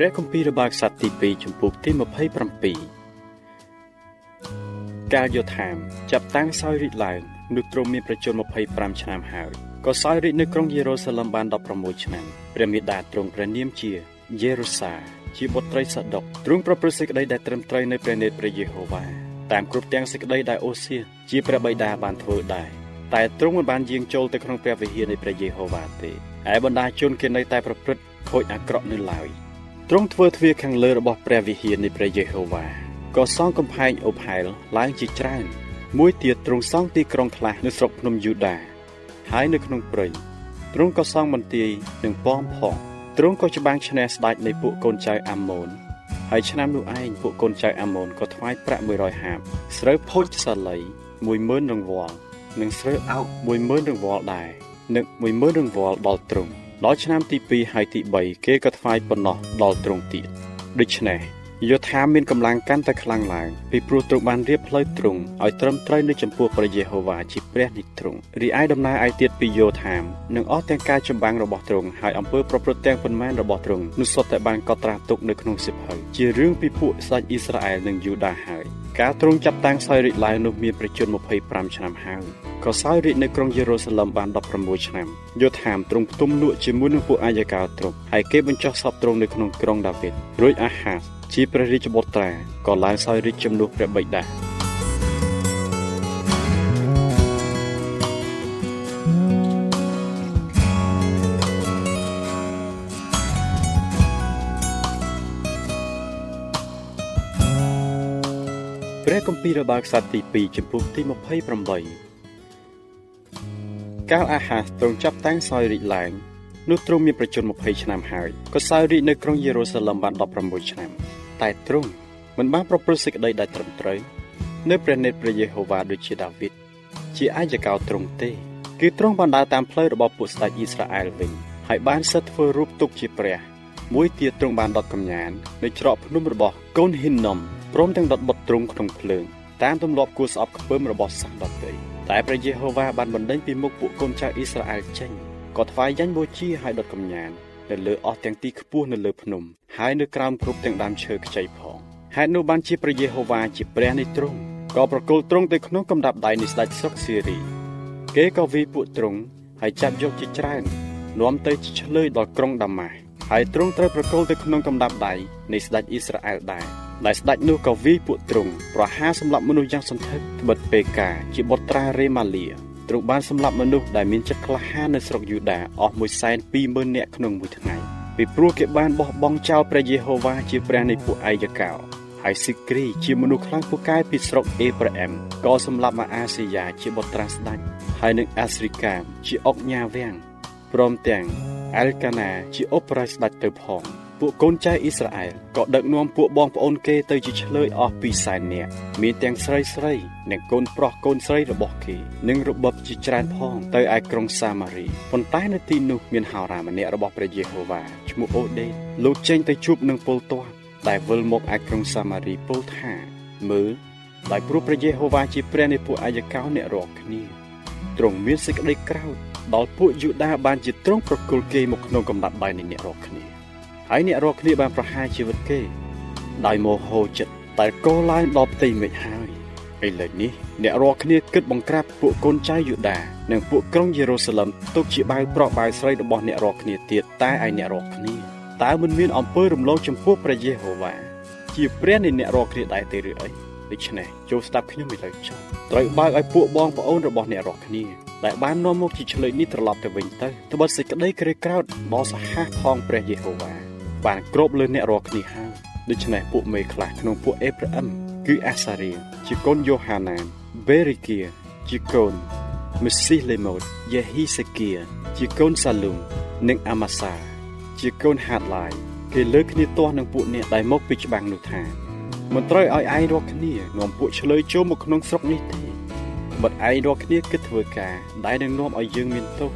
ព្រះគម្ពីររបស់ខ្សត្រទី2ចំពុកទី27កាលយោធាមចាប់តាំងសោយរីកឡើងនោះទ្រង់មានប្រជជន25ឆ្នាំហើយក៏សោយរាជនៅក្រុងយេរូសាឡឹមបាន16ឆ្នាំព្រះមេដាទ្រង់ព្រះនាមជាយេរូសាជាបុត្រីសាដុកទ្រង់ប្រព្រឹត្តសេចក្តីដែលត្រឹមត្រូវនៅព្រះនេត្រព្រះយេហូវ៉ាតាមគ្រប់ទាំងសេចក្តីដែលអូសៀជាព្រះបិតាបានធ្វើដែរតែទ្រង់មិនបានយាងចូលទៅក្នុងព្រះវិហារនៃព្រះយេហូវ៉ាទេឯបណ្ដាជនគេនៅតែប្រព្រឹត្តខូចអាក្រក់នៅឡើយ ទ្រង់ធ្វើទ្វារខាងលើរបស់ព្រះវិហារនៃព្រះយេហូវ៉ាក៏សង់កំផែងអូផែលឡើងជាច្រើនមួយទៀតទ្រង់សង់ទីក្រុងខ្លះនៅស្រុកភ្នំយូដាហើយនៅក្នុងព្រៃទ្រង់ក៏សង់បន្ទាយនឹងប៉មផងទ្រង់ក៏ច្បាំងឈ្នះស្ដេចនៃពួកកូនចៅអាម៉ូនហើយឆ្នាំនោះឯងពួកកូនចៅអាម៉ូនក៏ថ្វាយប្រាក់100ហាបស្រូវផូចសាលី10000រង្វាល់និងស្រូវអោក10000រង្វាល់ដែរនិង10000រង្វាល់ដល់ទ្រង់ ដល់ឆ្នាំទី2ហើយទី3គេក៏ថ្វាយប៉ុណ្ណោះដល់ទ្រង់ទៀតដូច្នេះយោធាមានកម្លាំងកាន់តែខ្លាំងឡើងពីព្រោះទ្រង់បានរៀបផ្លូវទ្រង់ឲ្យត្រឹមត្រូវនៅចំពោះព្រះយេហូវ៉ាជាព្រះនិទ្រង់រីឯដំណើរឯទៀតពីយោធានឹងអស់ទាំងការចម្បាំងរបស់ទ្រង់ហើយអំពើប្រព្រឹត្តទាំងប៉ុន្មានរបស់ទ្រង់នោះសុទ្ធតែបានកត់ត្រាទុកនៅក្នុងសិភៅជារឿងពីពួកសាច់អ៊ីស្រាអែលនិងយូដាហើយការទ្រង់ចាប់តាំងសោយរាជឡើងនោះមានប្រជជន25ឆ្នាំហើយក៏សោយរាជនៅក្រុងយេរូសាឡឹមបាន16ឆ្នាំ យោធាមទ្រង់ផ្ទុំលក់ជាមួយនឹងពួកអាយកាទ្រង់ហើយគេបញ្ចុះសពទ្រង់នៅក្នុងក្រុងដាវីតរួចអាហាសជាព្រះរាជបុត្រាក៏ឡើងសោយរាជជំនួសព្រះបិតាព្រះគម្ពីររបស់ខ្សត្រទី2ចំពុកទី28 កាលអាហាសទ្រង់ចាប់តាំងសោយរាជឡើងនោះទ្រង់មានប្រជជន20ឆ្នាំហើយក៏សោយរាជនៅក្រុងយេរូសាឡឹមបាន16ឆ្នាំ តែទ្រង់មិនបានប្រព្រឹត្តសេចក្តីដែលត្រឹមត្រូវនៅព្រះនេត្រព្រះយេហូវ៉ាដូចជាដាវីតជាអាយកោទ្រង់ទេ គឺទ្រង់បានដើរតាមផ្លូវរបស់ពួកស្ដេចអ៊ីស្រាអែលវិញហើយបានសិតធ្វើរូបទុកជាព្រះមួយទៀតទ្រង់បានដុតកំញាននៅច្រកភ្នំរបស់កូនហ៊ីនណុំព្រមទាំងដុតបុតទ្រង់ក្នុងភ្លើងតាមទម្លាប់គួរស្អប់ខ្ពើមរបស់សាសដតី តែព្រះយេហូវ៉ាបានបណ្ដេញពីមុខពួកកូនចៅអ៊ីស្រាអែលចេញក៏ថ្វាយយ៉ាញ់បូជាហើយដុតកំញាននៅលើអស់ទាំងទីខ្ពស់នៅលើភ្នំហើយនៅក្រោមគ្រប់ទាំងដើមឈើខ្ចីផងហេតុនោះបានជាព្រះយេហូវ៉ាជាព្រះនៃទ្រង់ក៏ប្រគល់ទ្រង់ទៅក្នុងកំដាប់ដៃនៃស្ដេចស្រុកសេរី គេក៏វាយពួកទ្រង់ហើយចាប់យកជាច្រើននាំទៅឆ្លើយដល់ក្រុងដាម៉ាស់ ហើយទ្រង់ត្រូវប្រគល់ទៅក្នុងកំដាប់ដៃនៃស្ដេចអ៊ីស្រាអែលដែរដែលស្ដេចនោះក៏វាយពួកទ្រង់ប្រហារសម្លាប់មនុស្សយ៉ាងសន្ធឹកត្បិតពេកាជាបុត្រារេម៉ាលីទ្រង់បានសម្លាប់មនុស្សដែលមានចិត្តក្លាហាននៅស្រុកយូដាអស់120,000នាក់ក្នុងមួយថ្ងៃពីព្រោះគេបានបោះបង់ចោលព្រះយេហូវ៉ាជាព្រះនៃពួកអាយកោហើយស៊ីគ្រីជាមនុស្សខ្លាំងពូកែពីស្រុកអេប្រាអែមក៏សម្លាប់មកអាសេយ៉ាជាបុត្រាស្ដេចហើយនឹងអាស្រីកាមជាអុកញ៉ាវាំង ព្រមទាំងអែលកាណាជាអបរាយស្ដេចទៅផងពួកកូនចៅអ៊ីស្រាអែលក៏ដឹកនាំពួកបងប្អូនគេទៅជាឆ្លើយអស់ពីសែននាក់មានទាំងស្រីស្រីនិងកូនប្រុសកូនស្រីរបស់គេនិងរបបជាច្រើនផងទៅឯក្រុងសាម៉ារីប៉ុន្តែនៅទីនោះមានហោរាម្នាក់របស់ព្រះយេហូវ៉ាឈ្មោះអូដេតលោកចេញទៅជួបនឹងពលទាស់ដែលវិលមកឯក្រុងសាម៉ារីពោលថាមើលដោយព្រោះព្រះយេហូវ៉ាជាព្រះនៃពួកអាយកោអ្នករាល់គ្នាទ្រង់មានសេចក្តីក្រោធ ដល់ពួកយូដាបានជាទ្រង់ប្រគល់គេមកក្នុងកំណត់ដៃនៃអ្នករាល់គ្នាហើយអ្នករាល់គ្នាបានប្រហារជីវិតគេដោយមោហោចិត្តតែកោឡើងដល់ផ្ទៃមេឃហើយឥឡូវនេះអ្នករាល់គ្នាគិតបង្ក្រាបពួកកូនចៅយូដានិងពួកក្រុងយេរូសាឡឹមទុកជាបាវប្រកបាវស្រីរបស់អ្នករាល់គ្នាទៀតតែឯអ្នករាល់គ្នាតើមិនមានអំពើរំលងចំពោះព្រះយេហូវ៉ាជាព្រះនៃអ្នករាល់គ្នាដែរទេឬអី ដូច្នេះចូលស្ដាប់ខ្ញុំឥឡូវចុះត្រូវបើកឲ្យពួកបងប្អូនរបស់អ្នករាល់គ្នាដែលបាននាំមកជាឆ្លើយនេះត្រឡប់ទៅវិញទៅត្បិតសេចក្តីក្រេក្រោធដ៏សាហាវផងព្រះយេហូវ៉ាបានគ្របលើអ្នករាល់គ្នាហើយដូច្នេះពួកមេខ្លះក្នុងពួកអេប្រាអឹមគឺអាសារៀជាកូនយ៉ូហាណានបេរីគៀជាកូនមេស៊ីលេម៉ូតយេហ៊ីសេគៀជាកូនសាលូមនិងអាម៉ាសា ជាកូនហាតឡាយគេលើកគ្នាទាស់នឹងពួកអ្នកដែលមកពីច្បាំងនោះថា មិនត្រូវឲ្យឯងរកគ្នានាំពួកឆ្លើយចូលមកក្នុងស្រុកនេះទេបាត់ឯងរកគ្នាគិតធ្វើការដែលនឹងនាំឲ្យយើងមានទោស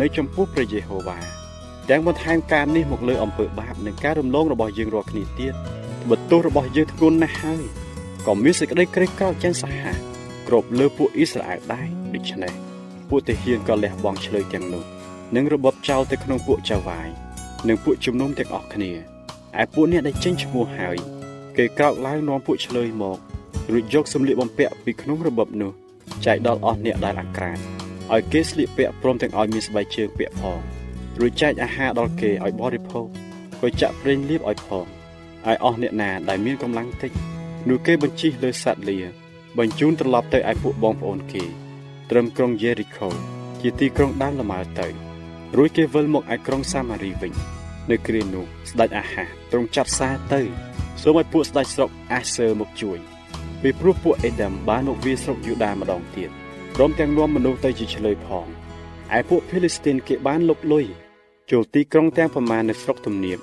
នៅចំពោះព្រះយេហូវ៉ាទាំងបន្ថែមការនេះមកលើអំពើបាបនិងការរំលងរបស់យើងរាល់គ្នាទៀតបើទោសរបស់យើងធ្ងន់ណាស់ហើយក៏មានសេចក្តីក្រេះក្រោធយ៉ាងសាហាវគ្រប់លើពួកអ៊ីស្រាអែលដែរដូច្នេះពួកទាហានក៏លះបង់ឆ្លើយទាំងនោះនិងរបបចោលទៅក្នុងពួកចៅវាយនិងពួកជំនុំទាំងអស់គ្នាឯពួកអ្នកដែលចេញឈ្មោះហើយ គេក្រោកឡើងនាំពួកឆ្លើយមករួចយកសម្លៀកបំពាក់ពីក្នុងរបបនោះចែកដល់អស់អ្នកដែលអាក្រាតឲ្យគេស្លៀកពាក់ព្រមទាំងឲ្យមានស្បែកជើងពាក់ផងរួចចែកអាហារដល់គេឲ្យបរិភោគក៏ចាក់ប្រេងលៀបឲ្យផងឲ្យអស់អ្នកណាដែលមានកម្លាំងតិចនោះគេបញ្ជិះលើសត្វលា បញ្ជូនត្រឡប់ទៅឯពួកបងប្អូនគេត្រឹមក្រុងយេរីកូជាទីក្រុងដើមលម៉ើទៅរួចគេវិលមកឯក្រុងសាម៉ារីវិញ នៅគ្រានោះស្ដេចអាហាទ្រង់ចាត់សារទៅ សូមឲ្យពួកស្ដេចស្រុកអាសឺមកជួយពីព្រោះពួកអេដាមបានមកវាយស្រុកយូដាម្ដងទៀតព្រមទាំងនាំមនុស្សទៅជាឆ្លើយផងឯពួកភីលីស្ទីនគេបានលុកលុយចូលទីក្រុងទាំងប្រមាណនៅស្រុកទំនាប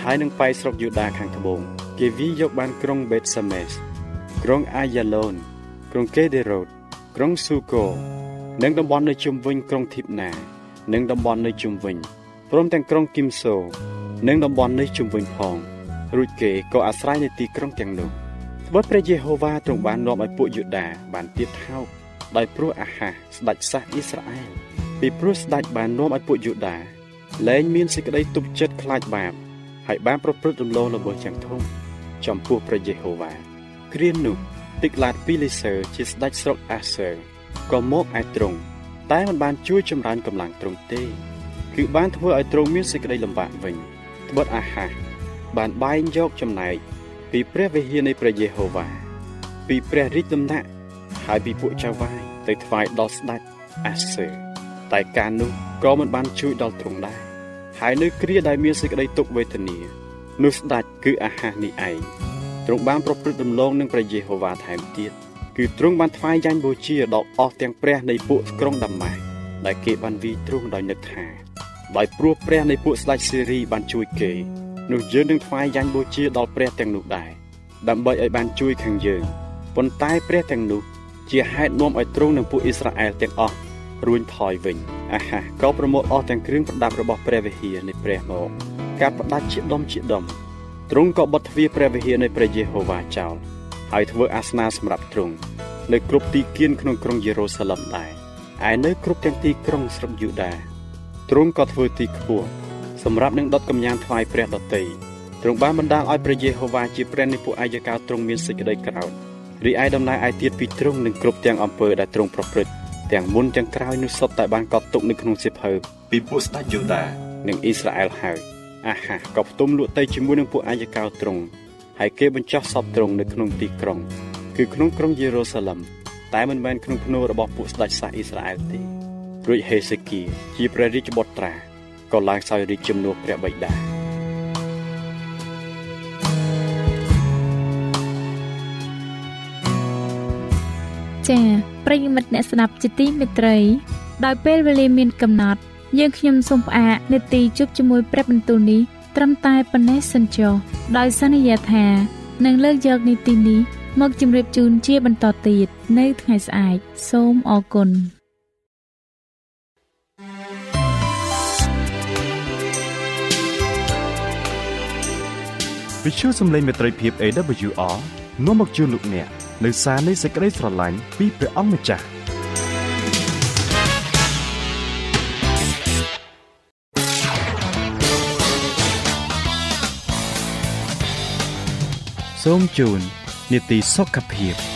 ហើយនឹងប៉ៃស្រុកយូដាខាងត្បូងគេវាយយកបានក្រុងបេតសាមេសក្រុងអាយ៉ាឡូនក្រុងកេដេរ៉ូតក្រុងស៊ូកូនិងតំបន់នៅជុំវិញក្រុងធីបណា និងតំបន់នៅជុំវិញព្រមទាំងក្រុងគីមសូ និងតំបន់នៅជុំវិញផង រួចគេក៏អាស្រ័យនៅទីក្រុងទាំងនោះត្បិតព្រះយេហូវ៉ាទ្រង់បាននាំឲ្យពួកយូដាបានទៀតថោកដោយព្រោះអាហាស្ដេចសាសអ៊ីស្រាអែលពីព្រោះស្ដេចបាននាំឲ្យពួកយូដាលែងមានសេចក្តីទុកចិត្តខ្លាចបាបហើយបានប្រព្រឹត្តរំលោភល្មើសយ៉ាងធំចំពោះព្រះយេហូវ៉ាគ្រានោះទីក្លាតពីលីសើជាស្ដេចស្រុកអាសឺក៏មកឯទ្រង់តែមិនបានជួយចម្រើនកម្លាំងទ្រង់ទេ គឺបានធ្វើឲ្យទ្រង់មានសេចក្តីលំបាកវិញត្បិតអាហា បានបែងយកចំណែកពីព្រះវិហារនៃព្រះយេហូវ៉ាពីព្រះរាជដំណាក់ហើយពីពួកចៅវាយទៅថ្វាយដល់ស្ដេចអាសឺតែការនោះក៏មិនបានជួយដល់ទ្រង់ដែរហើយនៅគ្រាដែលមានសេចក្តីទុក្ខវេទនានោះស្ដេចគឺអាហាសនេះឯងទ្រង់បានប្រព្រឹត្តដំឡងនឹងព្រះយេហូវ៉ាថែមទៀតគឺទ្រង់បានថ្វាយយ៉ាញ់បូជាដល់អស់ទាំងព្រះនៃពួកក្រុងដាម៉ាស់ដែលគេបានវីទ្រង់ដោយនឹកថាដោយព្រោះព្រះនៃពួកស្ដេចសេរីបានជួយគេ នោះយើងនឹងថ្វាយយ៉ាញ់បូជាដល់ព្រះទាំងនោះដែរដើម្បីឲ្យបានជួយខាងយើងប៉ុន្តែព្រះទាំងនោះជាហេតុនាំឲ្យទ្រង់និងពួកអ៊ីស្រាអែលទាំងអស់រួញថយវិញអាហាក៏ប្រមូលអស់ទាំងគ្រឿងប្រដាប់របស់ព្រះវិហារនៃព្រះមកកាត់ផ្ដាច់ជាដុំជាដុំទ្រង់ក៏បិទទ្វារព្រះវិហារនៃព្រះយេហូវ៉ាចោលហើយធ្វើអាសនៈសម្រាប់ទ្រង់នៅគ្រប់ទីគៀនក្នុងក្រុងយេរូសាឡឹមដែរឯនៅគ្រប់ទាំងទីក្រុងស្រុកយូដាទ្រង់ក៏ធ្វើទីខ្ពស់ សម្រាប់នឹងដុតកំញានថ្វាយព្រះដតីទ្រង់បានបណ្ដាលឲ្យព្រះយេហូវ៉ាជាព្រះនៃពួកអាយកោទ្រង់មានសេចក្តីក្រោធរីឯដំណើរឯទៀតពីទ្រង់នឹងគ្រប់ទាំងអំពើដែលទ្រង់ប្រព្រឹត្តទាំងមុនទាំងក្រោយនោះសុទ្ធតែបានកត់ទុកនៅក្នុងសៀវភៅពីពួកស្ដេចយូដានិងអ៊ីស្រាអែលហើយអាហាក៏ផ្ទុំលក់ទៅជាមួយនឹងពួកអាយកោទ្រង់ហើយគេបញ្ចុះសពទ្រង់នៅក្នុងទីក្រុង គឺក្នុងក្រុងយេរូសាឡឹមតែមិនមែនក្នុងភ្នូររបស់ពួកស្ដេចសាសអ៊ីស្រាអែលទេរួចហេសេគីជាព្រះរាជបុត្រា ក៏ឡើងសោយរាជជំនួសព្រះបិតាចា៎ប្រិយមិត្តអ្នកស្ដាប់ជាទីមេត្រី ដោយពេលវេលាមានកំណត់ យើងខ្ញុំសូមផ្អាកនេតិជប់ជាមួយព្រះបន្ទូលនេះត្រឹមតែប៉ុណ្ណេះសិនចុះដោយសន្យាថានឹងលើកយកនីតិនេះមកជម្រាបជូនជាបន្តទៀតនៅថ្ងៃស្អែកសូមអរគុណ វិទ្យុសំឡេងមេត្រីភាព AWR នាំមកជូនលោកអ្នកនៅសារនៃសេចក្តីស្រឡាញ់ពីព្រះអង្គម្ចាស់សូមជូននីតិសុខភាព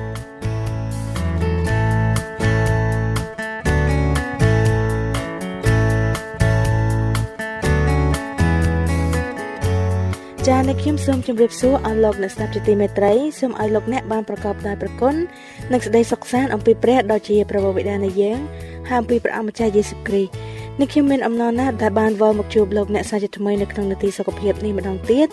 ចា៎អ្នកខ្ញុំសូមជម្រាបសួរអស់លោកអ្នកស្ដាប់ជាទីមេត្រីសូមឲ្យលោកអ្នកបានប្រកបដោយព្រះគុណនិងសេចក្តីសុខសាន្តអំពីព្រះដ៏ជាព្រះបិតានៃយើងហើយអំពីព្រះអម្ចាស់យេស៊ូវគ្រីស្ទនេះខ្ញុំមានអំណរណាស់ដែលបានវិលមកជួបលោកអ្នកសាជាថ្មីនៅក្នុងនាទីសុខភាពនេះម្ដងទៀត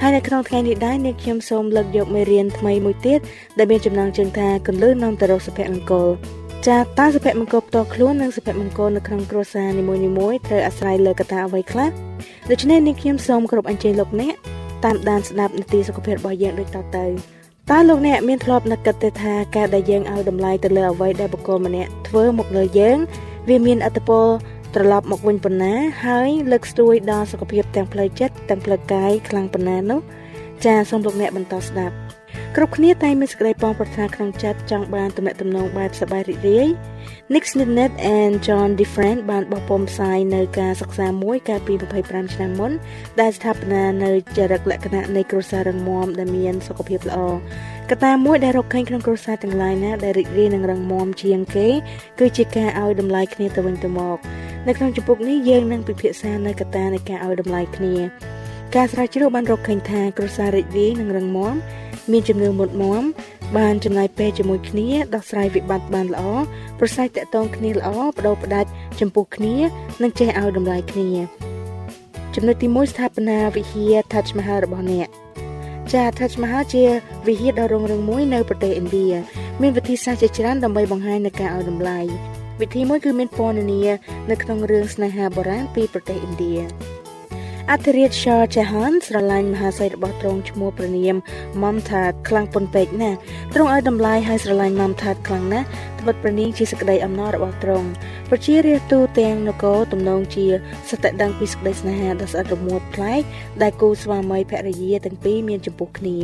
ហើយនៅក្នុងថ្ងៃនេះដែរនេះខ្ញុំសូមលើកយកមេរៀនថ្មីមួយទៀតដែលមានចំណងជើងថាកលលឺនាំទៅរកសុភមង្គលចាតើសុភមង្គលផ្ទាល់ខ្លួននិងសុភមង្គលនៅក្នុងគ្រួសារនីមួយៗត្រូវអាស្រ័យលើកត្តាអ្វីខ្លះដូច្នេះនេះខ្ញុំសូមគោរពអញ្ជើញលោកអ្នក តាមដានស្ដាប់នីតិសុខភាពរបស់យើងដូចតទៅតើលោកអ្នកមានធ្លាប់នឹកគិតទេថាការដែលយើងឲ្យតម្លៃទៅលើអ្វីដែលបុគ្គលម្នាក់ធ្វើមកលើយើងវាមានអត្តពលត្រឡប់មកវិញប៉ុណ្ណាហើយលើកស្ទួយដល់សុខភាពទាំងផ្លូវចិត្តទាំងផ្លូវកាយខ្លាំងប៉ុណ្ណានោះចាសសូមលោកអ្នកបន្តស្ដាប់ គ្រប់គ្នាតែមានសេចក្តីប៉ងប្រាថ្នាក្នុងចិត្តចង់បានទំនាក់ទំនងបែបសប្បាយរីករាយ Nick Sninnett and John DeFrant បានបោះពុម្ពផ្សាយនៅការសិក្សាមួយកាលពី25ឆ្នាំមុន ដែលស្ថាបនានៅចរិតលក្ខណៈនៃគ្រួសាររឹងមាំដែលមានសុខភាពល្អកត្តាមួយដែលរកឃើញក្នុងគ្រួសារទាំងឡាយណាដែលរីករាយនឹងរឹងមាំជាងគេ គឺជាការឲ្យតម្លៃគ្នាទៅវិញទៅមកនៅក្នុងជំពូកនេះយើងនឹងពិភាក្សានៅកត្តានៃការឲ្យតម្លៃគ្នា ការស្រាវជ្រាវបានរកឃើញថាគ្រួសាររីករាយនិងរឹងមាំ មានជំនឿមុតមមបានចំណាយពេលជាមួយគ្នាដោះស្រាយវិបត្តិបានល្អប្រស័យតាក់ទងគ្នាល្អបដូរផ្ដាច់ចំពោះគ្នានិងចេះឲ្យតម្លៃគ្នាចំណុចទី1ស្ថាបនាវិហារ Taj Mahal របស់អ្នកចា Taj Mahal ជាវិហារដ៏រុងរឿងមួយនៅប្រទេសឥណ្ឌាមានវិធីសាស្ត្រជាច្រើនដើម្បីបង្ហាញនូវការឲ្យតម្លៃវិធីមួយគឺមានពណ៌នានានៅក្នុងរឿងស្នេហាបុរាណពីប្រទេសឥណ្ឌា អធិរាជ Shah Jahan ស្រឡាញ់មហាសីរបស់ទ្រង់ឈ្មោះព្រះនាម Mumtaz ខ្លាំងប៉ុនពេកណាស់ទ្រង់ឲ្យតម្លៃឲ្យស្រឡាញ់ Mumtaz ខ្លាំងណាស់ត្បិតព្រះនាងជាសក្តីអំណររបស់ទ្រង់ប្រជារាស្ត្រទូទាំងនគរទំនងជាសតិដឹងពីសក្តីស្នេហាដ៏ស្អិតរមួតប្លែកដែលគូស្វាមីភរិយាទាំងពីរមានចំពោះគ្នា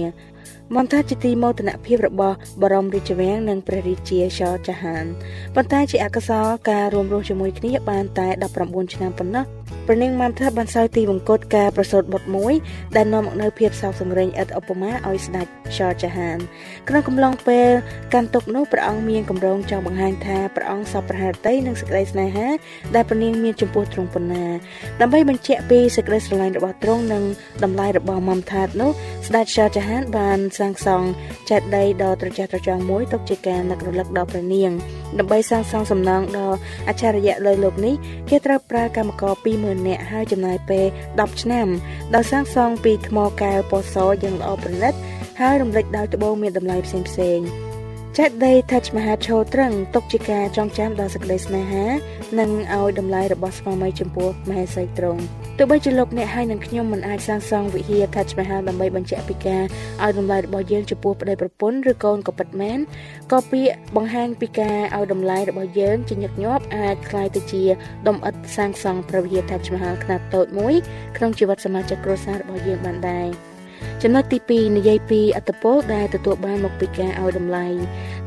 មន្តជាទីមោទនភាពរបស់បរមរាជវាំងនិងព្រះរាជាឆាចាហានប៉ុន្តែជាអកុសលការរួមរស់ជាមួយគ្នាបានតែ19ឆ្នាំប៉ុណ្ណោះ ព្រះនាងម៉ាំថាបានសោយទីវង្គតការប្រសូតបុត្រមួយដែលនាំមកនូវភាពសោកសង្រេងឥតឧបមាឲ្យស្ដេចឆាចាហានក្នុងកំឡុងពេលកាន់ទុកនោះព្រះអង្គមានកម្រងចង់បង្ហាញថាព្រះអង្គសពប្រហារតីនិងសេចក្តីស្នេហាដែលព្រះនាងមានចំពោះទ្រង់ប៉ុណ្ណាដើម្បីបញ្ជាក់ពីសេចក្តីស្រឡាញ់របស់ទ្រង់និងតម្លៃរបស់ម៉ាំថានោះស្ដេចឆាចាហានបានសាងសង់ចេតិយដ៏ត្រចះត្រចង់មួយទុកជាការនឹករលឹកដល់ព្រះនាងដើម្បីសាងសង់សំណង់ដ៏អច្ឆរិយៈលើលោកនេះគេត្រូវប្រើកម្មករ20000នាក់ហើយចំណាយពេល10ឆ្នាំដោយសាងសង់ពីថ្មកែវពណ៌សយ៉ាងល្អប្រណិតហើយរំលេចដោយត្បូងមានតម្លៃផ្សេង ផ្សេងៗចេតដី Touch Mahacho ត្រឹងទុកជាការចងចាំដល់សេចក្តីស្នេហានិងឲ្យតម្លៃរបស់ស្វាមីចំពោះមហេសីត្រង់ទោះបីជាលោកអ្នកហើយនិងខ្ញុំមិនអាចសាងសង់វិហារ Touch Mahal ដើម្បីបញ្ជាក់ពីការឲ្យតម្លៃរបស់យើងចំពោះប្តីប្រពន្ធឬកូនក៏ពិតមែនក៏ពាក្យបង្ហាញពីការឲ្យតម្លៃរបស់យើងជាញឹកញាប់អាចคล้ายទៅជាដុំឥដ្ឋសាងសង់ព្រះវិហារ Touch Mahal ខ្នាតតូចមួយក្នុងជីវិតសមាជិកគ្រួសាររបស់យើងបានដែរ ចំណុចទី2និយាយពីអត្តពលដែលទទួលបានមកពីការឲ្យតម្លៃ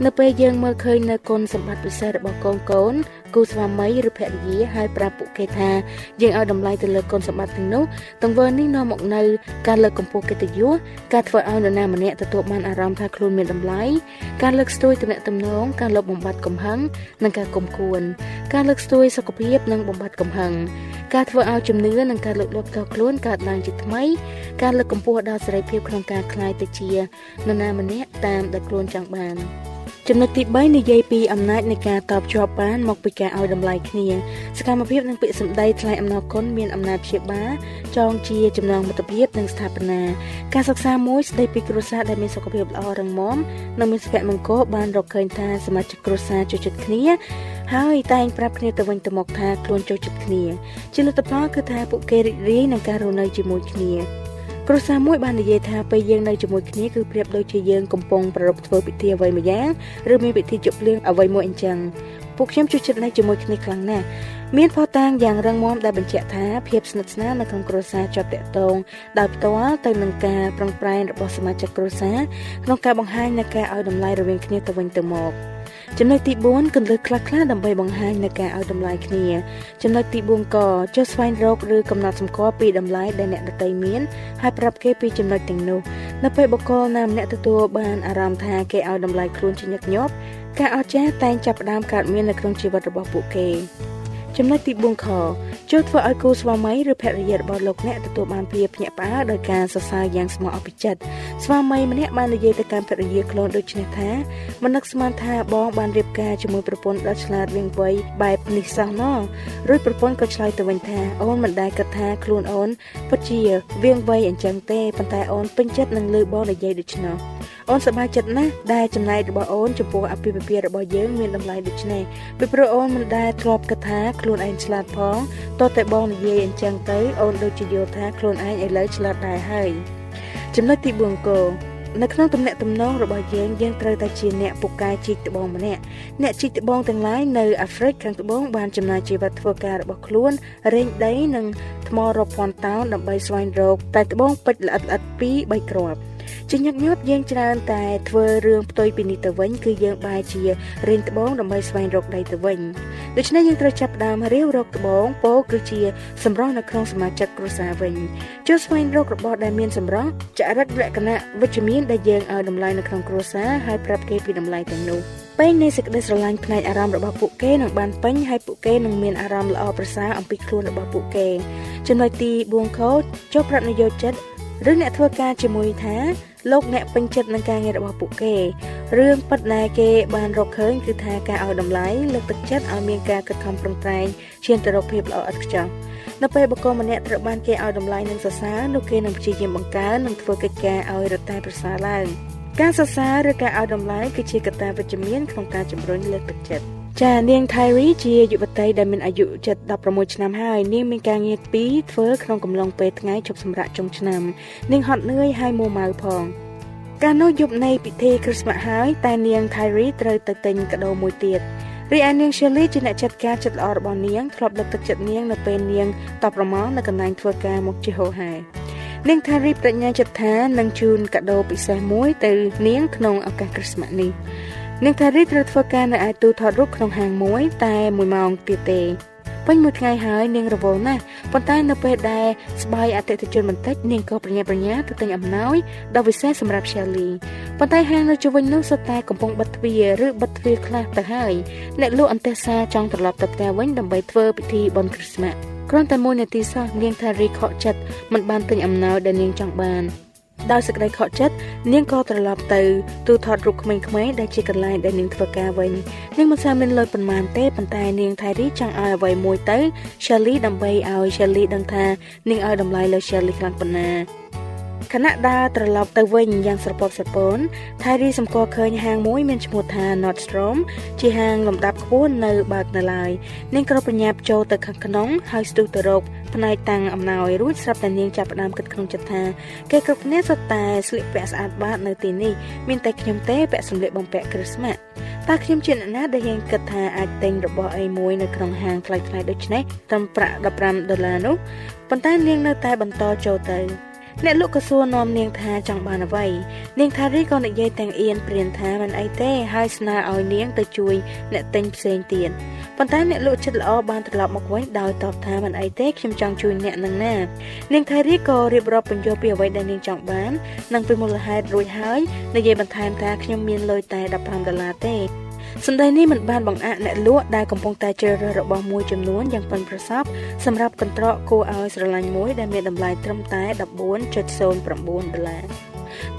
នៅពេលយើងមើលឃើញនៅគុណសម្បត្តិពិសេសរបស់កូនកូន គូស្វាមីឬភរិយាហើយប្រាប់ពួកគេថាយើងឲ្យតម្លៃទៅលើគុណសម្បត្តិទាំងនោះទង្វើនេះនាំមកនៅការលើកកម្ពស់កិត្តិយសការធ្វើឲ្យនរណាម្នាក់ទទួលបានអារម្មណ៍ថាខ្លួនមានតម្លៃការលើកស្ទួយទំនាក់ទំនងការលុបបំបាត់កំហឹងនិងការគុំគួនការលើកស្ទួយសុខភាពនិងបំបាត់កំហឹងការធ្វើឲ្យជំនឿនិងការលើកលាប់តខ្លួនកើតឡើងជាថ្មីការលើកកម្ពស់ដល់សេរីភាពក្នុងការคลายទៅជានរណាម្នាក់តាមដែលខ្លួនចង់បាន ចំណុចទី3និយាយពីអំណាចនៃការតបជាប់បានមកពីការឲ្យតម្លៃគ្នាសកម្មភាពនិងពាក្យសម្ដីថ្លែងអំណរគុណមានអំណាចព្យាបាលចងជាចំណងមិត្តភាពនិងស្ថាបនាការសិក្សាមួយស្ដីពីគ្រួសារដែលមានសុខភាពល្អរឹងមាំនិងមានសុភមង្គលបានរកឃើញថាសមាជិកគ្រួសារចូលចិត្តគ្នាហើយតែងប្រាប់គ្នាទៅវិញទៅមកថាខ្លួនចូលចិត្តគ្នាជាលទ្ធផលគឺថាពួកគេរីករាយនឹងការរស់នៅជាមួយគ្នា គ្រួសារមួយបាននិយាយថាពេលយើងនៅជាមួយគ្នាគឺប្រៀបដូចជាយើងកំពុងប្រារព្ធធ្វើពិធីអ្វីមួយយ៉ាងឬមានពិធីជប់លៀងអ្វីមួយអញ្ចឹងពួកខ្ញុំជួយចិត្តនៅជាមួយគ្នាខ្លាំងណាស់មានផតាងយ៉ាងរឹងមាំដែលបញ្ជាក់ថាភាពស្និទ្ធស្នាលនៅក្នុងគ្រួសារជាប់តាក់ទងដោយផ្ទាល់ទៅនឹងការប្រឹងប្រែងរបស់សមាជិកគ្រួសារក្នុងការបង្ហាញនូវការឲ្យតម្លៃរវាងគ្នាទៅវិញទៅមក។ ចំណុចទី4គន្លឹះខ្លះៗដើម្បីបង្ហាញនៅការឲ្យតម្លៃគ្នាចំណុចទី4កចុះស្វែងរកឬកំណត់សម្គាល់ពីតម្លៃដែលអ្នកដទៃមានហើយប្រាប់គេពីចំណុចទាំងនោះនៅពេលបុគ្គលណាម្នាក់ទទួលបានអារម្មណ៍ថាគេឲ្យតម្លៃខ្លួនជាញឹកញាប់ការអស្ចារ្យតែងចាប់ផ្ដើមកើតមាននៅក្នុងជីវិតរបស់ពួកគេ ចំណុចទី4ខចូលធ្វើឲ្យគូស្វាមីឬភរិយារបស់លោកអ្នកទទួលបានភាពភ្ញាក់ផ្អើលដោយការសរសើរយ៉ាងស្មោះអភិចិត្តស្វាមីម្នាក់បាននិយាយទៅកាន់ភរិយាខ្លួនដូចនេះថាមិននឹកស្មានថាបងបានរៀបការជាមួយប្រពន្ធដ៏ឆ្លាតវៀងវៃបែបនេះសោះណោះរួចប្រពន្ធក៏ឆ្លើយទៅវិញថាអូនមិនដែលគិតថាខ្លួនអូនពិតជាវៀងវៃអញ្ចឹងទេប៉ុន្តែអូនពេញចិត្តនឹងលើបងនិយាយដូច្នោះអូនសប្បាយចិត្តណាស់ដែលចំណែករបស់អូនចំពោះអភិភិភារបស់យើងមានតម្លៃដូចនេះពីព្រោះអូនមិនដែលធ្លាប់គិតថាខ្លួនឯងឆ្លាតផងតោះតែបងនិយាយអញ្ចឹងទៅអូនដូចជាយល់ថាខ្លួនឯងឥឡូវឆ្លាតដែរហើយចំណុចទី4គោនៅក្នុងទំនាក់ទំនងរបស់យើងយើងត្រូវតែជាអ្នកពូកែជីកត្បូងម្នាក់អ្នកជីកត្បូងទាំងឡាយនៅអាហ្វ្រិកខាងត្បូងបានចំណាយជីវិតធ្វើការរបស់ខ្លួនរែងដីនិងថ្មរាប់ពាន់តោនដើម្បីស្វែងរកតែត្បូងពេជ្រល្អិតល្អិត2 3គ្រាប់ ជាញឹកញាប់យើងច្រើនតែធ្វើរឿងផ្ទុយពីនេះទៅវិញគឺយើងបែរជារៀនត្បូងដើម្បីស្វែងរកដីទៅវិញដូច្នេះយើងត្រូវចាប់ផ្ដើមរៀវរកត្បូងពោគឺជាសម្រស់នៅក្នុងសមាជិកគ្រួសារវិញចូលស្វែងរករបស់ដែលមានសម្រស់ចរិតលក្ខណៈវិជ្ជមានដែលយើងឲ្យតម្លៃនៅក្នុងគ្រួសារហើយប្រាប់គេពីតម្លៃទាំងនោះពេញនៃសេចក្តីស្រឡាញ់ផ្នែកអារម្មណ៍របស់ពួកគេនឹងបានពេញហើយពួកគេនឹងមានអារម្មណ៍ល្អប្រសើរអំពីខ្លួនរបស់ពួកគេចំណុចទី4ខូចចូលប្រាប់នយោជិត ឬអ្នកធ្វើការជាមួយថាលោកអ្នកពេញចិត្តនឹងការងាររបស់ពួកគេរឿងពិតដែលគេបានរកឃើញគឺថាការឲ្យតម្លៃលើកទឹកចិត្តឲ្យមានការខិតខំប្រឹងប្រែងឈានទៅរកភាពល្អឥតខ្ចោះនៅពេលបុគ្គលម្នាក់ត្រូវបានគេឲ្យតម្លៃនិងសរសើរនោះគេនឹងព្យាយាមបង្កើននិងធ្វើកិច្ចការឲ្យរតែប្រសើរឡើងការសរសើរឬការឲ្យតម្លៃគឺជាកត្តាវិជ្ជមានក្នុងការជំរុញលើកទឹកចិត្ត ចានាង Thairi ជាយុវតីដែលមានអាយុជិត16ឆ្នាំហើយនាងមានការងារពីរធ្វើក្នុងកំឡុងពេលថ្ងៃជប់សម្រាកចុងឆ្នាំនាងហត់នឿយហើយមួម៉ៅផងកាលនោះយប់នៃពិធីគ្រីស្មាស់ហើយតែនាង Thairi ត្រូវទៅទិញកាដូមួយទៀតរីឯនាង Shirley ជាអ្នកចាត់ការចិត្តល្អរបស់នាងធ្លាប់ដឹកទឹកចិត្តនាងនៅពេលនាងតបប្រមាណនៅកន្លែងធ្វើការមកជាហោហែនាង Thairi បញ្ញាចិត្តថានឹងជូនកាដូពិសេសមួយទៅនាងក្នុងឱកាសគ្រីស្មាស់នេះ នាងថារីត្រូវធ្វើការនៅឯទូថតរូបក្នុងហាងមួយ តែ1ម៉ោងទៀតទេពេញមួយថ្ងៃហើយនាងរវល់ណាស់ប៉ុន្តែនៅពេលដែលស្បាយអតិថិជនបន្តិចនាងក៏ប្រញាប់ប្រញាល់ទៅទិញអំណោយដ៏វិសេសសម្រាប់ Shelly ប៉ុន្តែហាងនៅជុំវិញនោះសុទ្ធតែកំពុងបិទទ្វារឬបិទទ្វារខ្លះទៅហើយអ្នកលក់អន្តេសាចង់ត្រឡប់ទៅផ្ទះវិញដើម្បីធ្វើពិធីបុណ្យគ្រីស្មាស់គ្រាន់តែមួយនាទីសោះនាងថារីខកចិត្តមិនបានទិញអំណោយដែលនាងចង់បាន ដោយសេចក្តីខកចិត្តនាងក៏ត្រឡប់ទៅទូថតរូបក្មេងៗដែលជាកន្លែងដែលនាងធ្វើការវិញនាងមិនសូវមានលុយប៉ុន្មានទេប៉ុន្តែនាងថៃរីចង់ឲ្យអ្វីមួយទៅ Shelly ដើម្បីឲ្យ Shelly ដឹងថានាងឲ្យតម្លៃលើ Shelly ខ្លាំងប៉ុណ្ណា ខណៈដើរត្រឡប់ទៅវិញយ៉ាងស្រពត់ស្រពូនថៃរីសម្គាល់ឃើញហាងមួយមានឈ្មោះថា Nordstrom ជាហាងលំដាប់ខ្ពស់នៅបើកនៅឡើយនាងក៏ប្រញាប់ចូលទៅខាងក្នុងហើយស្ទុះទៅរកផ្នែកតាំងអំណោយរួចស្រាប់តែនាងចាប់ផ្ដើមគិតក្នុងចិត្តថាគេគ្រប់គ្នាសុទ្ធតែស្លៀកពាក់ស្អាតបាតនៅទីនេះមានតែខ្ញុំទេពាក់សម្លៀកបំពាក់គ្រីស្មាស់តើខ្ញុំជាអ្នកណាដែលហ៊ានគិតថាអាចទិញរបស់អីមួយនៅក្នុងហាងថ្លៃៗដូចនេះត្រឹមប្រាក់15ដុល្លារនោះប៉ុន្តែនាងនៅតែបន្តចូលទៅ អ្នកលក់ក៏សួរនាំនាងថាចង់បានអ្វីនាងថារីក៏និយាយទាំងអៀនព្រានថាមិនអីទេហើយស្នើឲ្យនាងទៅជួយអ្នកទិញផ្សេងទៀតប៉ុន្តែអ្នកលក់ចិត្តល្អបានត្រឡប់មកវិញដោយតបថាមិនអីទេខ្ញុំចង់ជួយអ្នកនឹងណានាងថារីក៏រៀបរាប់បញ្យល់ពីអ្វីដែលនាងចង់បាននិងពីមូលហេតុរួចហើយនិយាយបន្ថែមថាខ្ញុំមានលុយតែ15ដុល្លារទេ សម្ដីនេះមិនបានបង្អាក់អ្នកលក់ដែលកំពុងតែជ្រើសរើសរបស់មួយចំនួនយ៉ាងប៉ិនប្រសប់សម្រាប់កន្ត្រកគួរឲ្យស្រឡាញ់មួយដែលមានតម្លៃត្រឹមតែ14.09ដុល្លារ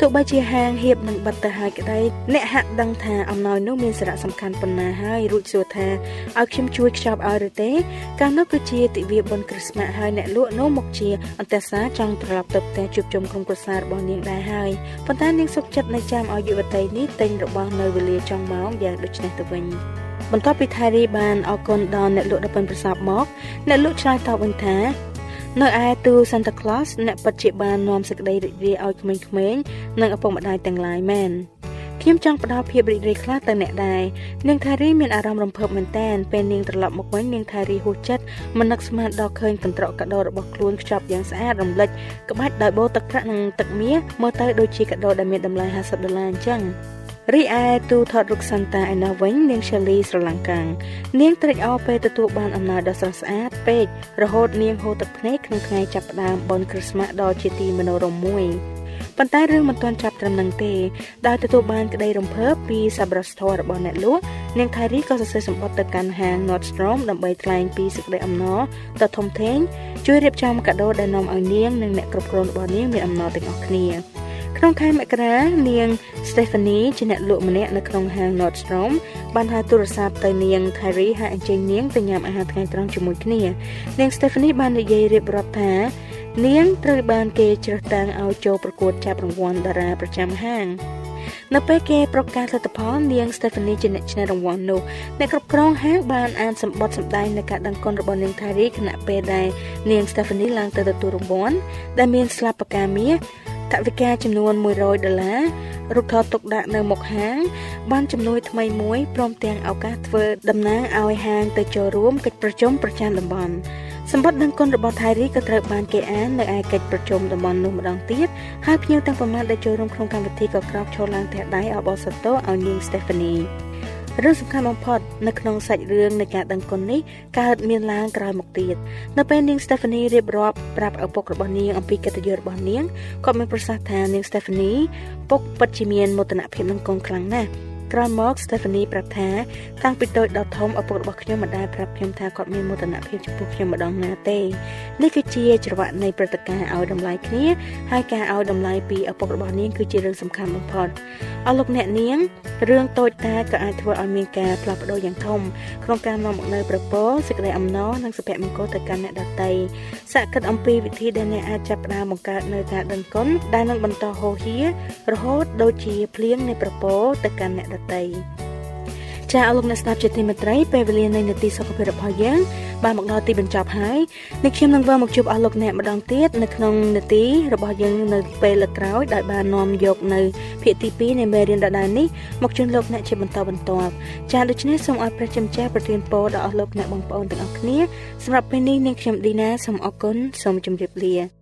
ទោះបីជាហាងហៀបនឹងបិទទៅហើយក្តីអ្នកហាក់ដឹងថាអំណោយនោះមានសារៈសំខាន់ប៉ុណ្ណាហើយរួចសួរថាឲ្យខ្ញុំជួយខ្ចប់ឲ្យឬទេកាលនោះគឺជាទិវាបុណ្យគ្រីស្មាស់ហើយអ្នកលក់នោះមកជាអន្តរសាចង់ត្រឡប់ទៅផ្ទះជួបជុំក្រុមគ្រួសាររបស់នាងដែរហើយប៉ុន្តែនាងសុខចិត្តនៅចាំឲ្យយុវតីនេះទិញរបស់នៅវេលាចុងម៉ោងយ៉ាងដូចនេះទៅវិញបន្ទាប់ពីថៃរីបានអរគុណដល់អ្នកលក់ដ៏ប៉ិនប្រសប់មកអ្នកលក់ឆ្លើយតបវិញថា នៅឯទូ Santa Claus អ្នកពិតជាបាននាំសេចក្តីរីករាយឲ្យក្មេងៗនិងឪពុកម្ដាយទាំងឡាយមែនខ្ញុំចង់ផ្ដល់ភាពរីករាយខ្លះទៅអ្នកដែរនាងថារីមានអារម្មណ៍រំភើបមែនតែនពេលនាងត្រឡប់មកវិញនាងថារីហួសចិត្តមិននឹកស្មានដល់ឃើញកន្ត្រកកាដូរបស់ខ្លួនខ្ចប់យ៉ាងស្អាតរំលេចក្បាច់ដោយបូទឹកប្រាក់និងទឹកមាសមើលទៅដូចជាកាដូដែលមានតម្លៃ50ដុល្លារអញ្ចឹង រីឯទូថតរូបសាន់តាឯណោះវិញនាងឆាលីស្រឡាំងកាំងនាងត្រេកអរពេលទទួលបានអំណោយដ៏ស្រស់ស្អាតពេករហូតនាងហូរទឹកភ្នែកក្នុងថ្ងៃចាប់ផ្ដើមបុណ្យគ្រីស្មាស់ដ៏ជាទីមនោរម្យមួយប៉ុន្តែរឿងមិនទាន់ចាប់ត្រឹមនឹងទេដោយទទួលបានក្តីរំភើបពីសប្បុរសធម៌របស់អ្នកលក់នាងថៃរីក៏សរសេរសម្បត្តិទៅកាន់ហាង Nordstrom ដើម្បីថ្លែងពីសេចក្តីអំណរដ៏ធំធេងជួយរៀបចំកាដូដែលនាំឲ្យនាងនិងអ្នកគ្រប់គ្រងរបស់នាងមានអំណរទាំងអស់គ្នា ក្នុងខែមករានាង Stephanie ជាអ្នកលក់ម្នាក់នៅក្នុងហាង Nordstrom បានហៅទូរស័ព្ទទៅនាង Terry ហើយអញ្ជើញនាងទៅញ៉ាំអាហារថ្ងៃត្រង់ជាមួយគ្នា នាង Stephanie បាននិយាយរៀបរាប់ថានាងត្រូវបានគេជ្រើសតាំងឲ្យចូលប្រកួតចាប់រង្វាន់តារាប្រចាំហាងនៅពេលគេប្រកាសលទ្ធផលនាង Stephanie ជាអ្នកឈ្នះរង្វាន់នោះអ្នកគ្រប់គ្រងហាងបានអានសម្បត្តិសម្ដែងនៃការដឹងគុណរបស់នាង Thari ខណៈពេលដែលនាង Stephanie ឡើងទៅទទួលរង្វាន់ដែលមានស្លាបផ្កាមាស ថវិកាចំនួន100ដុល្លាររូបថតទុកដាក់នៅមុខហាង បានជំនួយថ្មីមួយព្រមទាំងឱកាសធ្វើតំណាងឲ្យហាងទៅចូលរួមកិច្ចប្រជុំប្រចាំតំបន់សម្បត្តិដឹងគុណរបស់ថៃរីក៏ត្រូវបានគេអាននៅឯកិច្ចប្រជុំតំបន់នោះម្ដងទៀតហើយភ្ញៀវទាំងប្រមាណដែលចូលរួមក្នុងកម្មវិធីក៏ក្រោកឈរឡើងទះដៃអបអរសាទរឲ្យនាង Stephanie រឿងសំខាន់បំផុតនៅក្នុងសាច់រឿងនៃការដឹងគុណនេះកើតមានឡើងក្រោយមកទៀតនៅពេលនាង Stephanie រៀបរាប់ប្រាប់ឪពុករបស់នាងអំពីកិត្តិយសរបស់នាងគាត់មានប្រសាសន៍ថានាង Stephanie ពុកពិតជាមានមោទនភាពនឹងកូនខ្លាំងណាស់ ក្រោយមក Stephanie ប្រាប់ថាតាំងពីតូចដល់ធំឪពុករបស់ខ្ញុំមិនដែលប្រាប់ខ្ញុំថាគាត់មានមោទនភាពចំពោះខ្ញុំម្ដងណាទេនេះគឺជាច្រវាក់នៃព្រឹត្តិការណ៍ឲ្យតម្លៃគ្នាហើយការឲ្យតម្លៃពីឪពុករបស់នាងគឺជារឿងសំខាន់បំផុតអរលោកអ្នកនាងរឿងតូចតាចក៏អាចធ្វើឲ្យមានការផ្លាស់ប្ដូរយ៉ាងធំក្នុងការនាំមកនូវប្រពោសេចក្តីអំណរនិងសុភមង្គលទៅកាន់អ្នកដទៃសាកគិតអំពីវិធីដែលអ្នកអាចចាប់ផ្ដើមបង្កើតនៅការដឹងគុណដែលនឹងបន្តហូរហៀរហូត ដូចជាភ្លៀងនៃប្រពោទៅកាន់អ្នកដតីចាអរលោកអ្នកស្ដាប់ជាទីមេត្រីពេលវេលានៃនាទីសុខភាពរបស់យើងបានមកដល់ទីបញ្ចប់ហើយនេះខ្ញុំនឹងវិលមកជួបអស់លោកអ្នកម្ដងទៀតនៅក្នុងនាទីរបស់យើងនៅពេលលើកក្រោយដោយបាននាំយកនៅភាគទី2នៃមេរៀនដដែលនេះមកជូនលោកអ្នកជាបន្តបន្ទាប់ចាដូច្នេះសូមឲ្យព្រះជំចាស់ប្រទានពរដល់អស់លោកអ្នកបងប្អូនទាំងអស់គ្នាសម្រាប់ពេលនេះនាងខ្ញុំឌីណាសូមអរគុណសូមជម្រាបលា